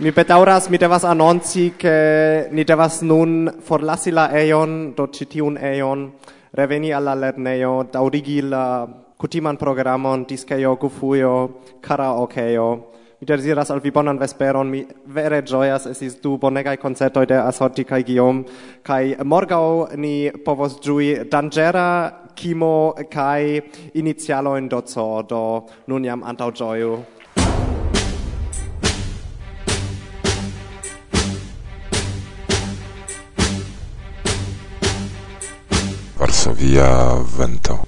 Mi bedauras, mi devas annonci, che ni devas nun forlasi la eion, do citiun eion, reveni alla lerneio, daurigi la cutiman programon, disceio, gufuio, karaokeo. Mi desiras al vi bonan vesperon, mi vere gioias, esis du bonegai concertoi de Asorti kai Guillaume, kai morgau ni povos giui Dangera, Kimo, kai Inizialo in Dozo, do nun jam antau gioiu. via vento.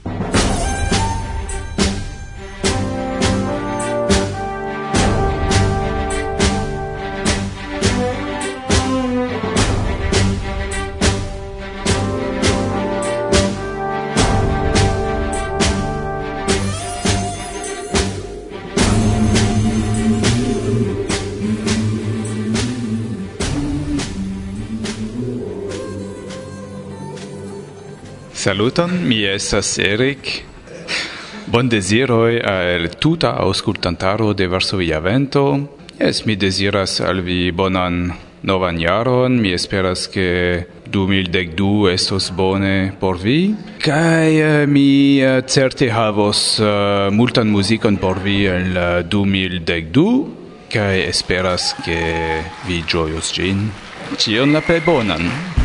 Saluton, mi estas Erik. Bon desiroi al tuta auscultantaro de Varsovia Vento. Es mi desiras al vi bonan novan jaron, mi esperas ke 2012 estos bone por vi. Kai uh, eh, mi uh, certe havos uh, multan muzikon por vi en la 2012 kai esperas ke vi gioios gin. Cion la pe bonan.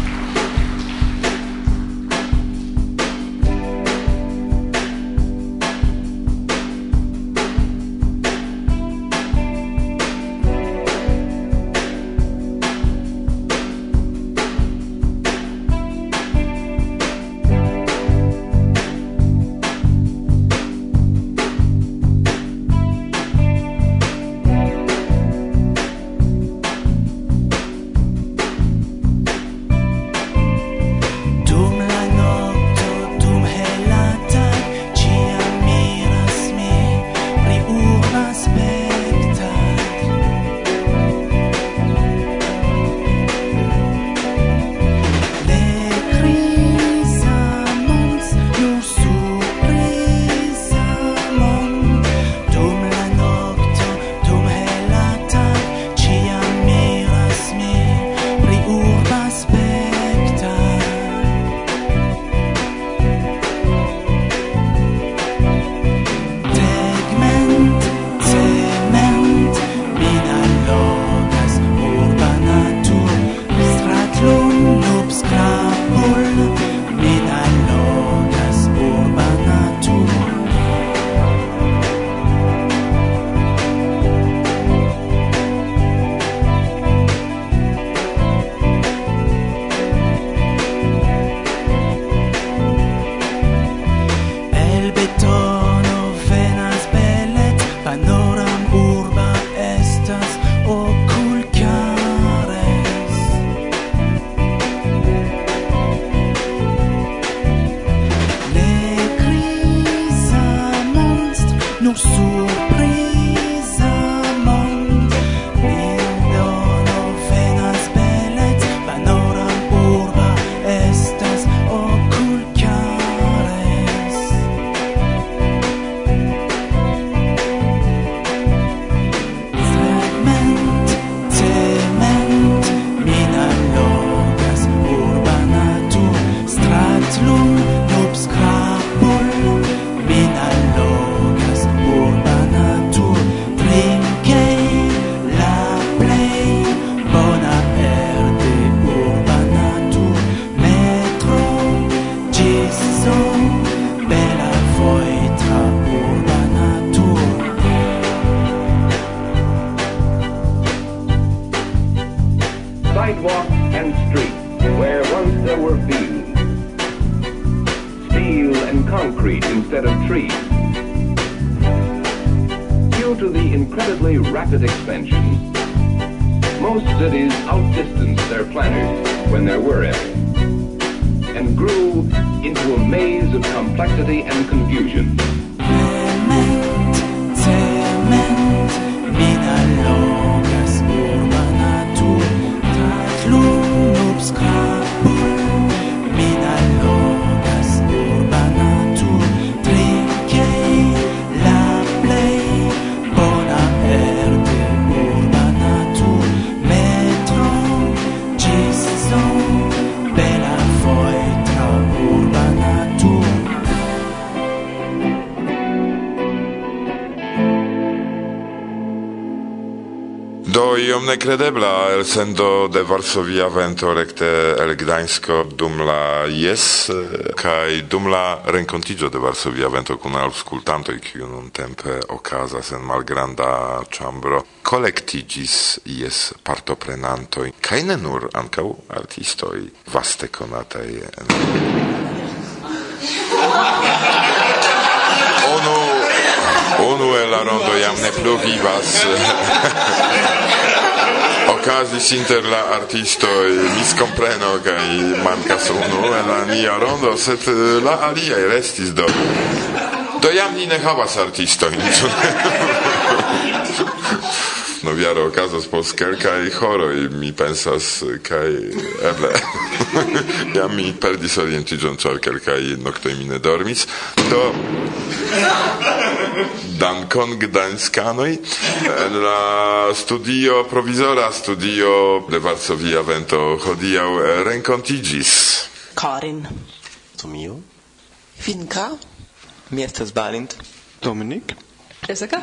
Expansion, most cities outdistanced their planners when there were any, and grew into a maze of complexity and confusion. necredebla el sendo de Varsovia vento recte el Gdańsko dum la jes kaj dum la renkontigio de Varsovia vento kun aŭskultantoj kiu nuntempe okazas en malgranda ĉambro kolektigis jes partoprenantoj kaj ne nur ankaŭ artistoj vaste konataj en Unue la rondo jam ne plu vivas. Okazis inter la artistoj miskompreno kaj mankas unu el la nia rondo, sed eh, la aliaj restis do. Do jam ni ne havas artistojn. no viaro okazas post kelkaj horoj mi pensas kaj eble ja mi perdis orientiĝon ĉar kelkaj noktoj mi ne dormis do dankon gdańskanoj. La studio, provizora studio de Varsovia Vento hodiaŭ renkontiĝis. Karin. Tomio. Finka. Mi estas Balint. Dominik. Jessica.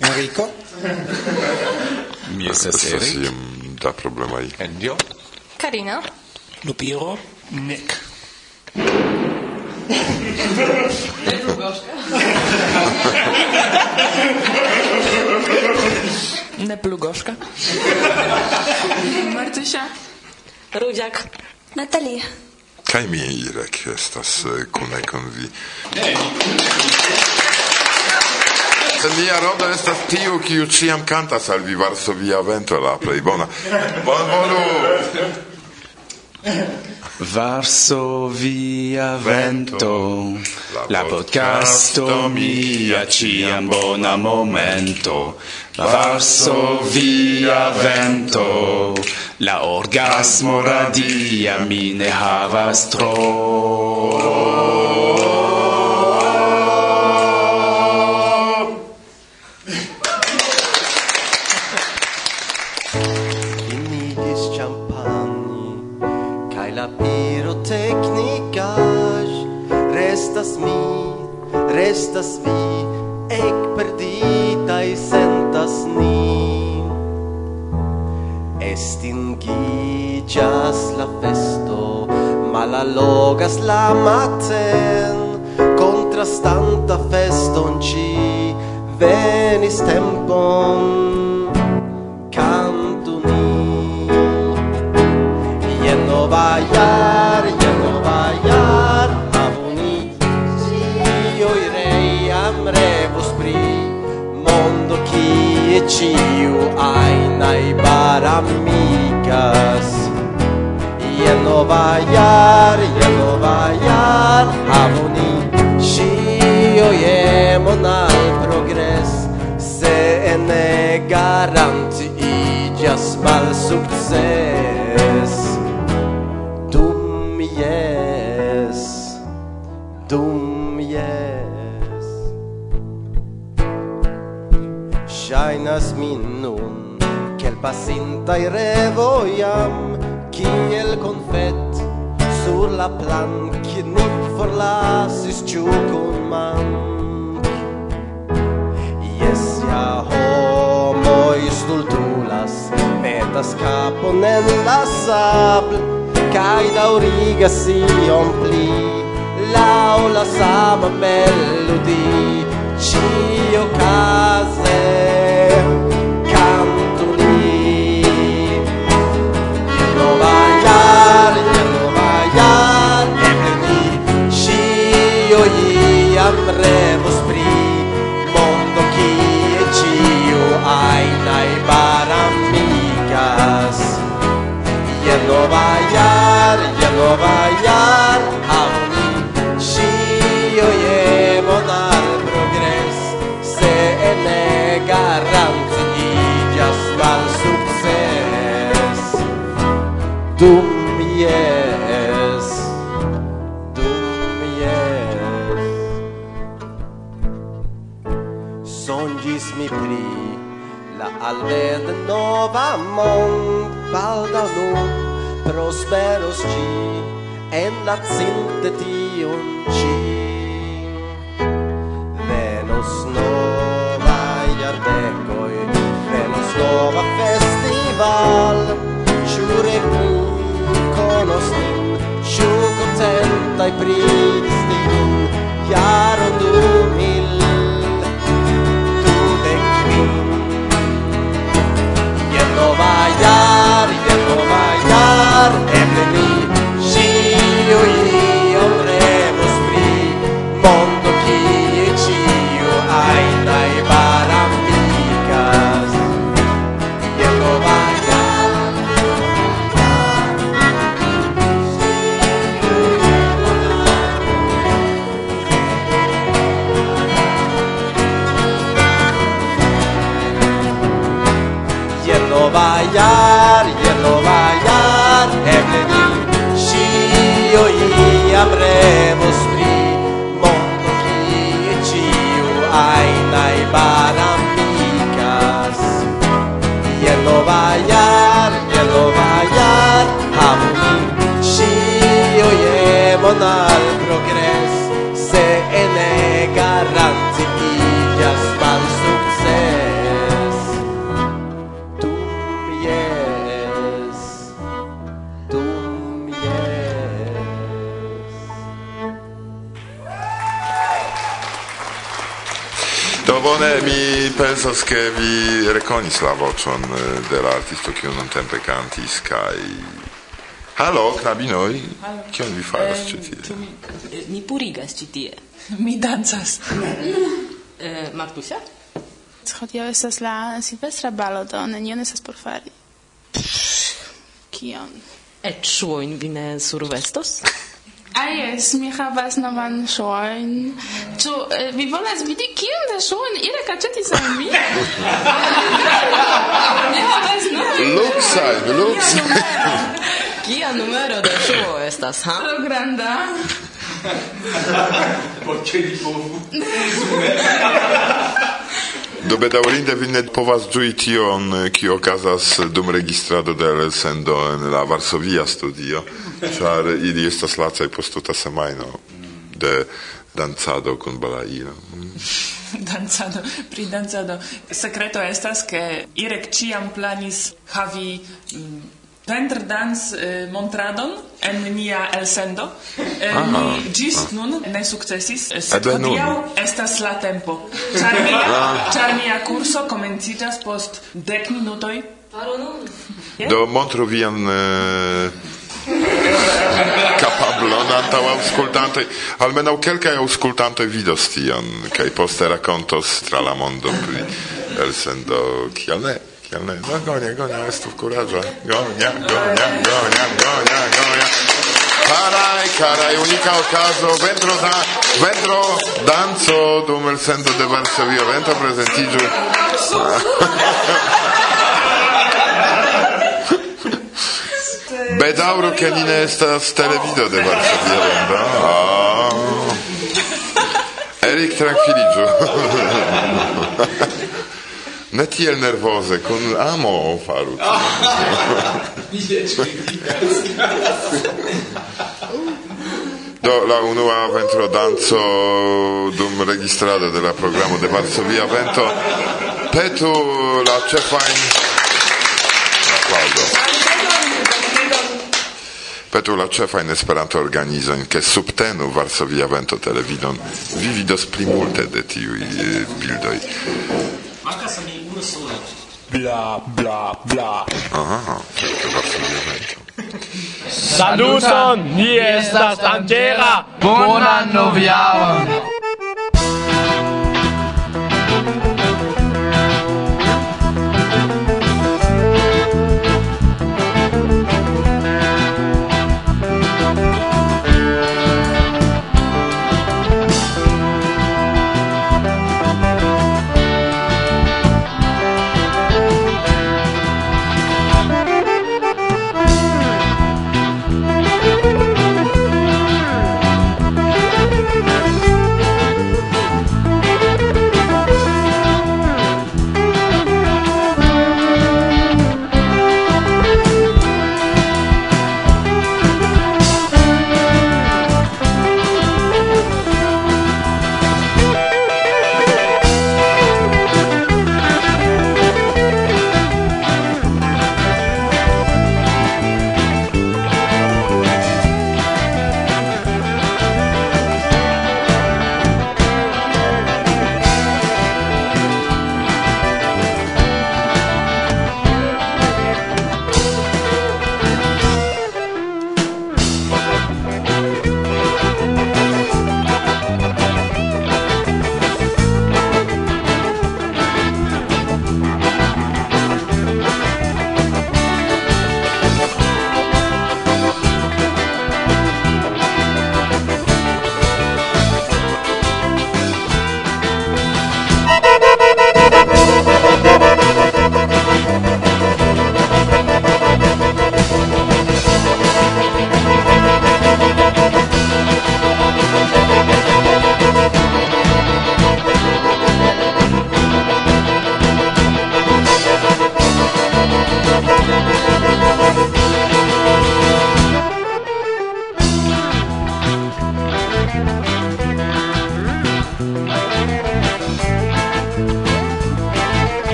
Enrico. Mi estas Erik. Da problemaj. Endio. Karina. Lupiro. Nek. Petru Ne plu Martusia. Rudziak. Natalia. Kaj mi Irek estas kune kun vi. Nia rodo estas tiu, kiu ciam cantas al vi Varsovia vento la plej bona. Bonvolu! Varso via vento, la podcasto mia ciam bona momento. Varso via vento, la orgasmo radia mi ne havas tro. estas vi ec i sentas ni. Estingillas la festo malalogas la maten. Contrastanta feston ci venis tempon cantu ni. Ien nova iar ciu ainai baramigas Ia nova iar, ia nova iar Havuni cio iemon al progres. Se ene garanti igas mal success. Dum yes, dum regas min nun Kiel i revo jam Kiel confet sur la plank Ni forlasis ciu kun mank Yes, ja homoj stultulas Metas capon en la sabl Kaj daurigas iom pli. Lau la sama melodi, cio ocase andremo sprì, mondo chi e ciu ai nai baramigas. Yendo bailar, yendo bailar. mi pri la alved nova mond balda nu prosperos ĝi enlacinte tion ci venos nova iardecoi venos nova festival Ciure cu konos nin ĉu kontentaj pri Do bone, mi pensas che vi reconis la vocion eh, de la artisto kiu nuntempe kantis kaj Halo, knabinoj, kion vi faras ĉi tie? Eh, eh, mi purigas ĉi tie. Mi dancas. Eh, Martusia? Hodiaŭ estas la silvestra balo, do nenion estas por fari. Kion? Eĉ ŝuojn vi ne survestos? Ah jes, mi havas novan ŝuojn. Ĉu eh, vi volas vidi kiom da ŝuojn ili aĉetis al mi? Mi havas novan Luksaj, luksaj. Kia numero da ŝuo estas, ha? Tro granda. Por ĉe li povu. Do bedaŭrinde vi ne povas ĝui tion, eh, kio okazas dum registrado de elsendo en la Varsovia studio, ĉar ili estas lacaj post tuta semajno de dancado kun balailo. dancado, pri dancado. Sekreto estas, ke Irek ĉiam planis havi mm, vendr dans eh, montradon en nia elsendo. Eh, ni gis nun ne sukcesis, eh, sed hodiaŭ estas la tempo. Ĉar nia, ah. ĉar mia kurso komenciĝas post dek minutoj. Paro nun. Yeah? Do montru vian eh... capablon antau auscultante almenau quelcae auscultante vidos tion cae poste racontos tra la mondo pri elsendo kial ne jel gonia, gonia, gonja, gonja, estov gonia, gonia, gonia, gonia, gonia, gonja. Carai, caraj, unica ocaso, vendro, da, vendro danzo dum il centro de Varsovia, vendro presentiggio. Bedauro che non è estas televido de Varsovia, vendro. Oh. Eric, tranquilliggio. Ne tiel nervoze, con amo faru. Do la unua ventro danzo dum registrado de la programo de Varsovia Vento petu la cefajn aplaudo. Petu la cefajn Esperanto organizon ke subtenu Varsovia Vento televidon vi vidos pli multe de tiuj eh, bildoj. Mankas Bla bla bla. Ah, Saluton, mi estas Angera. Bonan noviaron.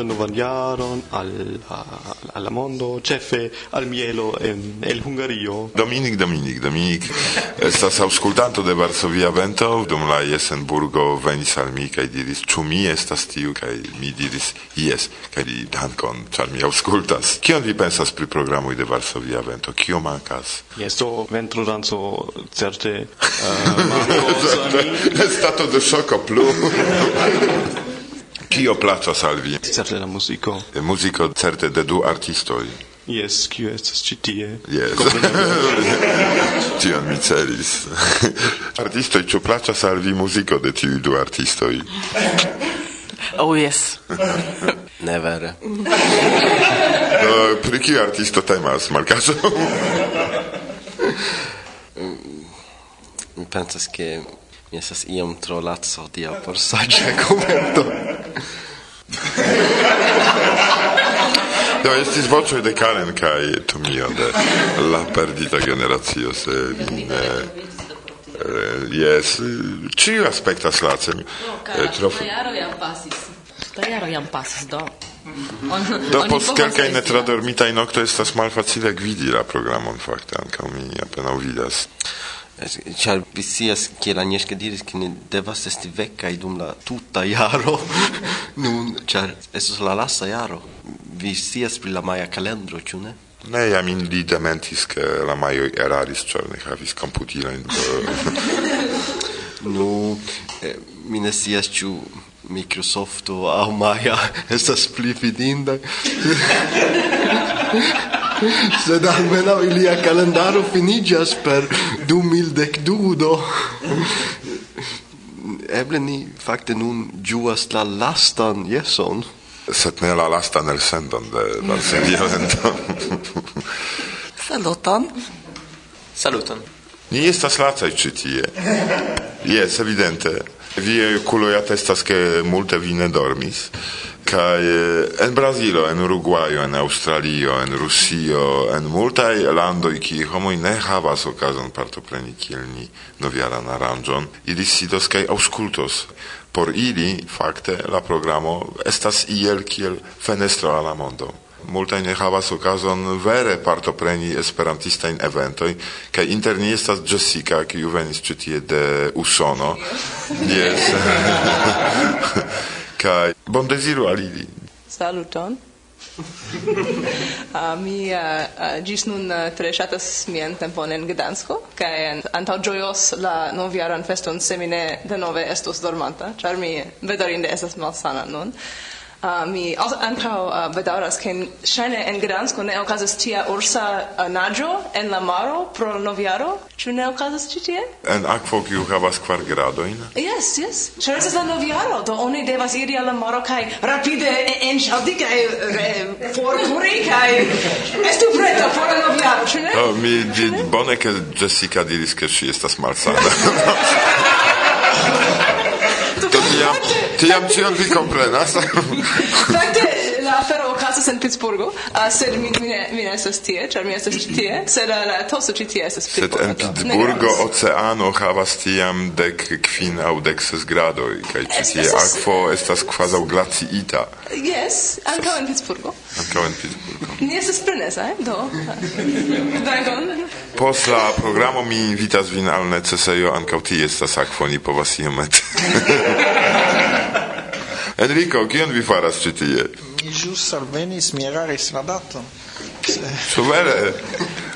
la novan jaron al al la mondo cefe al mielo en el Hungario. Dominik Dominik Dominik estas aŭskultanto de Varsovia vento dum la jesenburgo venis al mi kaj diris ĉu mi estas tiu? Kaj mi diris jes. Kaj li dankon ĉar mi aŭskultas. Kion vi pensas pri programoj de Varsovia vento kio mankas? Jes do ventrodanco certe uh, Stato de ŝoko plu. Kio placas al vi? Certe la musico. E musico certe de du artistoi. Yes, kiu estas ĉi tie. Yes. Tion mi celis. artistoi, ĉu placas al vi de tiu du artistoi? Oh, yes. Never. no, pri kiu artisto temas, Malkaso? mi pensas che mi estas iom tro lazzo dia por saĝa komento. Do, estis vocoi de Karen kaj Tomio de la perdita generacio se vi ne... Jes, eh, ciu aspektas lacem. No, eh, trof... jaro jam pasis. Ta jaro jam pasis, do. On, do post kelkaj netradormitaj nokto estas malfacile gvidi la programon fakte ankaŭ mi apenaŭ vidas. Ĉar vi scias, kiel Agnieszka diris, ke ni devas esti vekaj dum la tuta jaro nun, ĉar estos la lasta jaro. Vi scias pri la maja kalendro, ĉu ne? Ne, ja min li dementis, ke la majoj eraris, ĉar ne havis komputilojn. nu, eh, mi ne scias, ĉu Microsofto aŭ Maja estas pli fidinda. sed almeno ilia kalendaro finiĝas per 2012 do eble ni fakte nun ĝuas la lastan jeson sed ne la lastan elsendon de Varsovia Vento Saluton. Saluton. Ni estas lacaj ĉi tie. Jes, evidente. Vie culoi attestas che multe vi ne dormis, kai en Brazilo, en Uruguayo, en Australio, en Rusio, en multaj landoj kie homoj ne havas okazon partopreni kiel ni noviaran aranĝon, ili sidos kaj aŭskultos. Por ili, fakte, la programo estas iel kiel fenestro al la mondo multaj ne havas okazon vere partopreni esperantistajn eventoj kaj inter ni estas Jessica kiu venis ĉi tie de Usono. Yes. Kaj bondeziru al ili saluton. A mi a, a, gis nun tre ŝatas mian tempon en Gdansko kaj antaŭ ĝojos la novjaran feston se mi ne denove estos dormanta ĉar mi bedaŭrinde estas malsana nun. Uh, mi ankaŭ uh, ah, bedaŭras, ke ŝajne en Gdansko ne okazas tia ursa uh, naĝo en la maro pro novjaro. Ĉu ne okazas ĉi tie? En akvo kiu havas kvar gradojn? Yes, yes. Ĉar estas la novjaro, do oni devas iri al la maro kaj rapide enŝalti kaj eh, forkuri kaj estu preta por la novjaro, ĉu ne? Oh, mi di bone, ke Jessica diris, ke ŝi estas malsana. Do tiam, tiam ĉion vi komprenas. Fakte, afero okazas en Pittsburgo, ah, sed mi, mi, ne, mi ne estas tie, ĉar mi estas ĉi tie, sed ah, la toso ĉi tie estas Sed en Pittsburgo oceano havas tiam dek kvin aŭ dek ses gradoj, kaj ĉi tie akvo estas kvazaŭ glaciita. Yes, ankaŭ en Pittsburgo. Ankaŭ en Pittsburgo. Ni estas prenesa, eh, do. Dankon. Post la programo mi invitas vin al necesejo ankaŭ tie estas akvo, ni povas iomete. Enrico, kion vi faras ĉi tie? Iisus ar venit mierarea stradato. Su mele,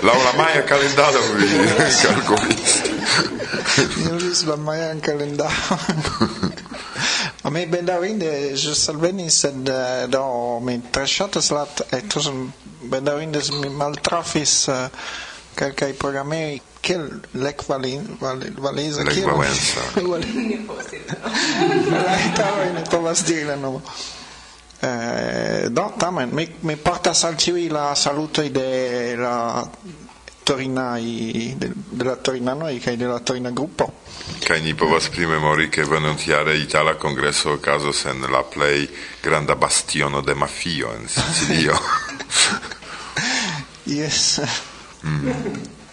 Laura mai a calendarul lui, calculist. Iisus l-a mai în calendar. Ami benda rinde, Iisus ar venit să da mi trășată slat, e tu sunt benda rinde să mi maltrafis eh, calcai programmeri che l'equivalenza l'equivalenza l'equivalenza l'equivalenza l'equivalenza l'equivalenza l'equivalenza Eh, do, tamen, mi, mi portas al ĉiuj la salutoj de la torinai, de, de la torinanoi cae de la torina gruppo. Cae ni povas primemori che venontiare Itala Congresso ocasos en la plei granda bastiono de mafio en Sicilio. yes. Mm.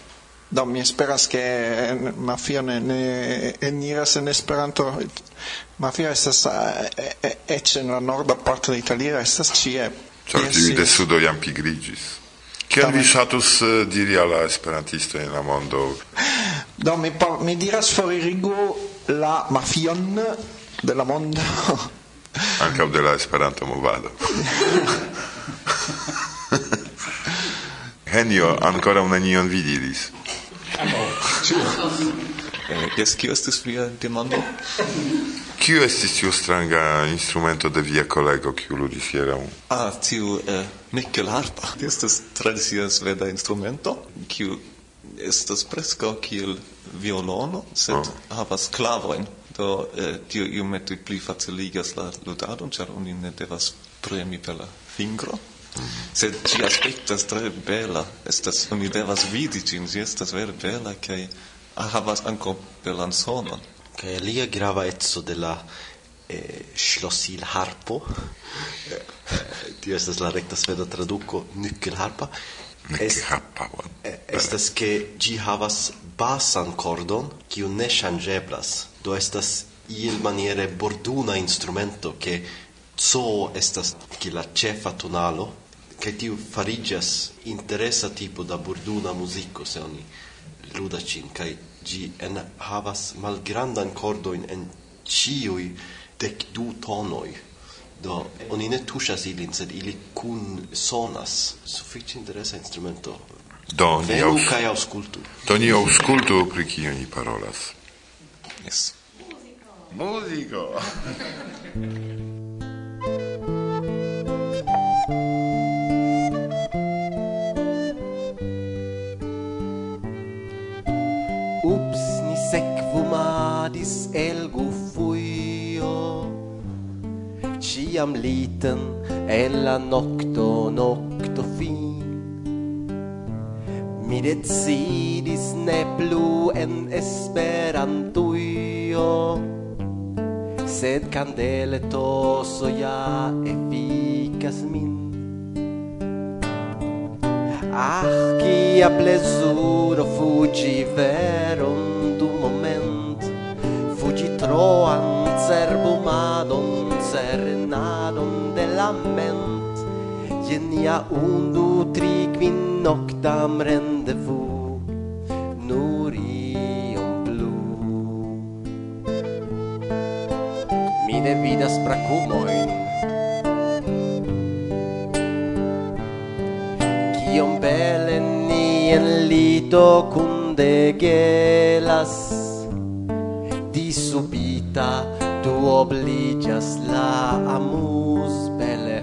do mi esperas che mafia ne, ne eniras en Esperanto Mafia estas ecce in la norda parto de Italio estas ĉie ĉar tiuj de sudo jam pigrigis. Kion vi ŝatus diri al la esperantisto en la mondo? Do mi, par, mi diras foririgu la mafion de la mondo. Ankaŭ de la Esperanto movado. Henio ankoraŭ nenion vi diris. Jes, eh, kio estis via demando? Kio estis tiu stranga instrumento de via kolego, kiu ludis hieraŭ? Ah, tiu eh, Mikkelharpa. Estas tradicia sveda instrumento, kiu estas preskaŭ kiel violono, sed oh. havas klavojn. Do eh, tio iomete pli faciligas la ludadon, ĉar oni ne devas premi per la fingro. Sed ĝi aspektas tre bela. Estas, mi devas vidi ĝin, ĝi estas vere bela kaj havas ankaŭ belan sonon. Kaj alia grava etso de la eh, schlossil harpo, eh, tio estas la rekta sveda traduko, nykkel harpa, Est, eh, estas ke ĝi havas basan cordon kiu ne ŝanĝeblas. Do estas iel maniere borduna instrumento ke so estas kiel la ĉefa tonalo che tiu farigias interesa tipo da burduna musico se oni ludacin kai gi en havas malgrandan cordoin en ciui dec du tonoi. Do oni ne tuŝas ilin sed ili kun sonas. Sufiĉe interesa instrumento. Do ni au kaj aŭskultu. do ni aŭskultu pri kio ni parolas. Yes. Muziko iam liten en la nocto nocto fin. Mi decidis ne plu en Esperantujo sed candele toso ja efficas min. Ah, kia plezuro fugi veron du moment. Fugi troan cerbumadon serenadon de lament Genia un, du, tri, kvinn noctam rendezvous Nur iom blu Mi ne vidas brakumojn Kiom bele ni en lito kun degelas Di subita Tu obligas la amus bele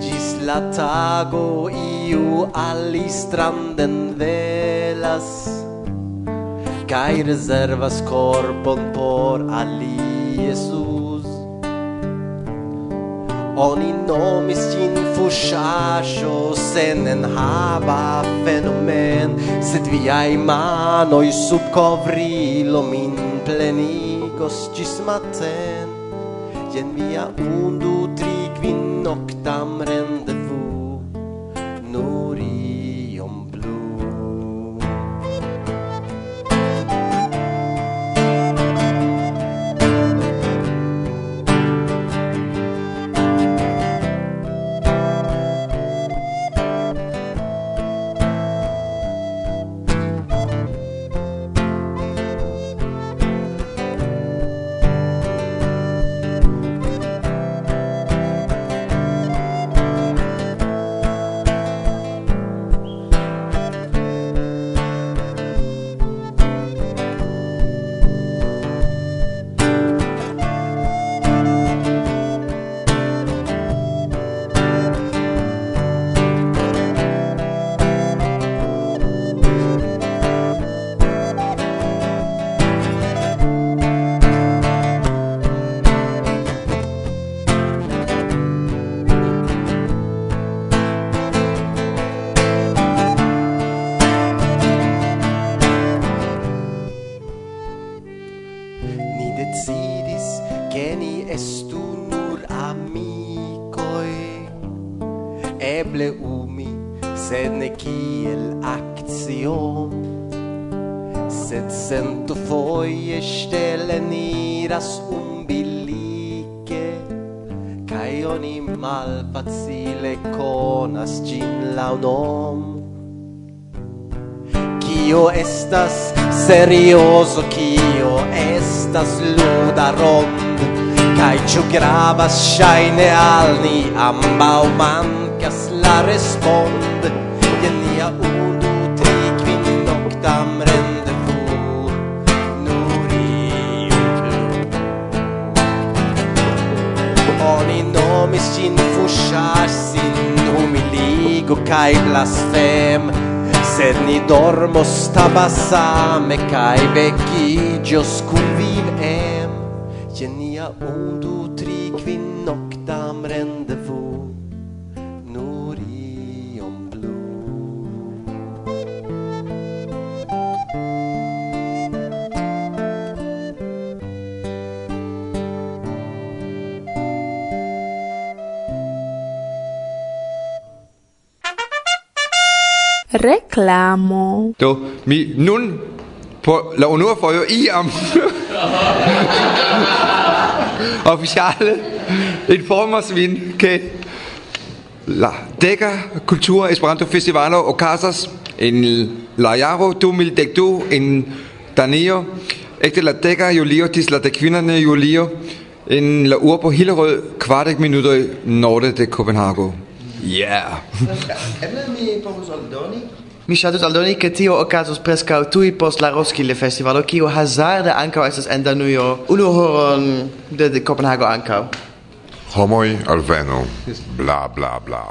Gis la tago iu alistranden velas Kai reservas corpon por ali Jesus Oni nomis ĝin fuŝaĵo sen enhava fenomen, sed viai manoi sub kovrilo min plenis agos gis maten. Jen mia undu tri kvin noctam ren kai oni malfacile conas gin laudom. Kio estas serioso, kio estas luda rom Kai ciu gravas shaine al ni ambau mancas la respond. kuŝas sin humiligo kaj blasfem. Sed ni dormos tabasame kaj vekiĝos kun vin em. Je nia ondo reclamo. Do, mi nun por la unua foio iam officiale informas vin ke la deka kultura Esperanto Festivalo okazas en la jaro 2012 en Danio ekde la deka julio tis la dekvinane julio en la urbo Hillerød kvardek minutter norde de Copenhagen. Yeah! Eble mi povus aldoni? Mi ŝatus aldoni, ke tio okazos preskaŭ tuj post la Roskilde Festivalo, kiu hazarde ankaŭ estas en Danujo, unu horon de, de Kopenhago ankaŭ. Homoj alvenu, bla bla bla.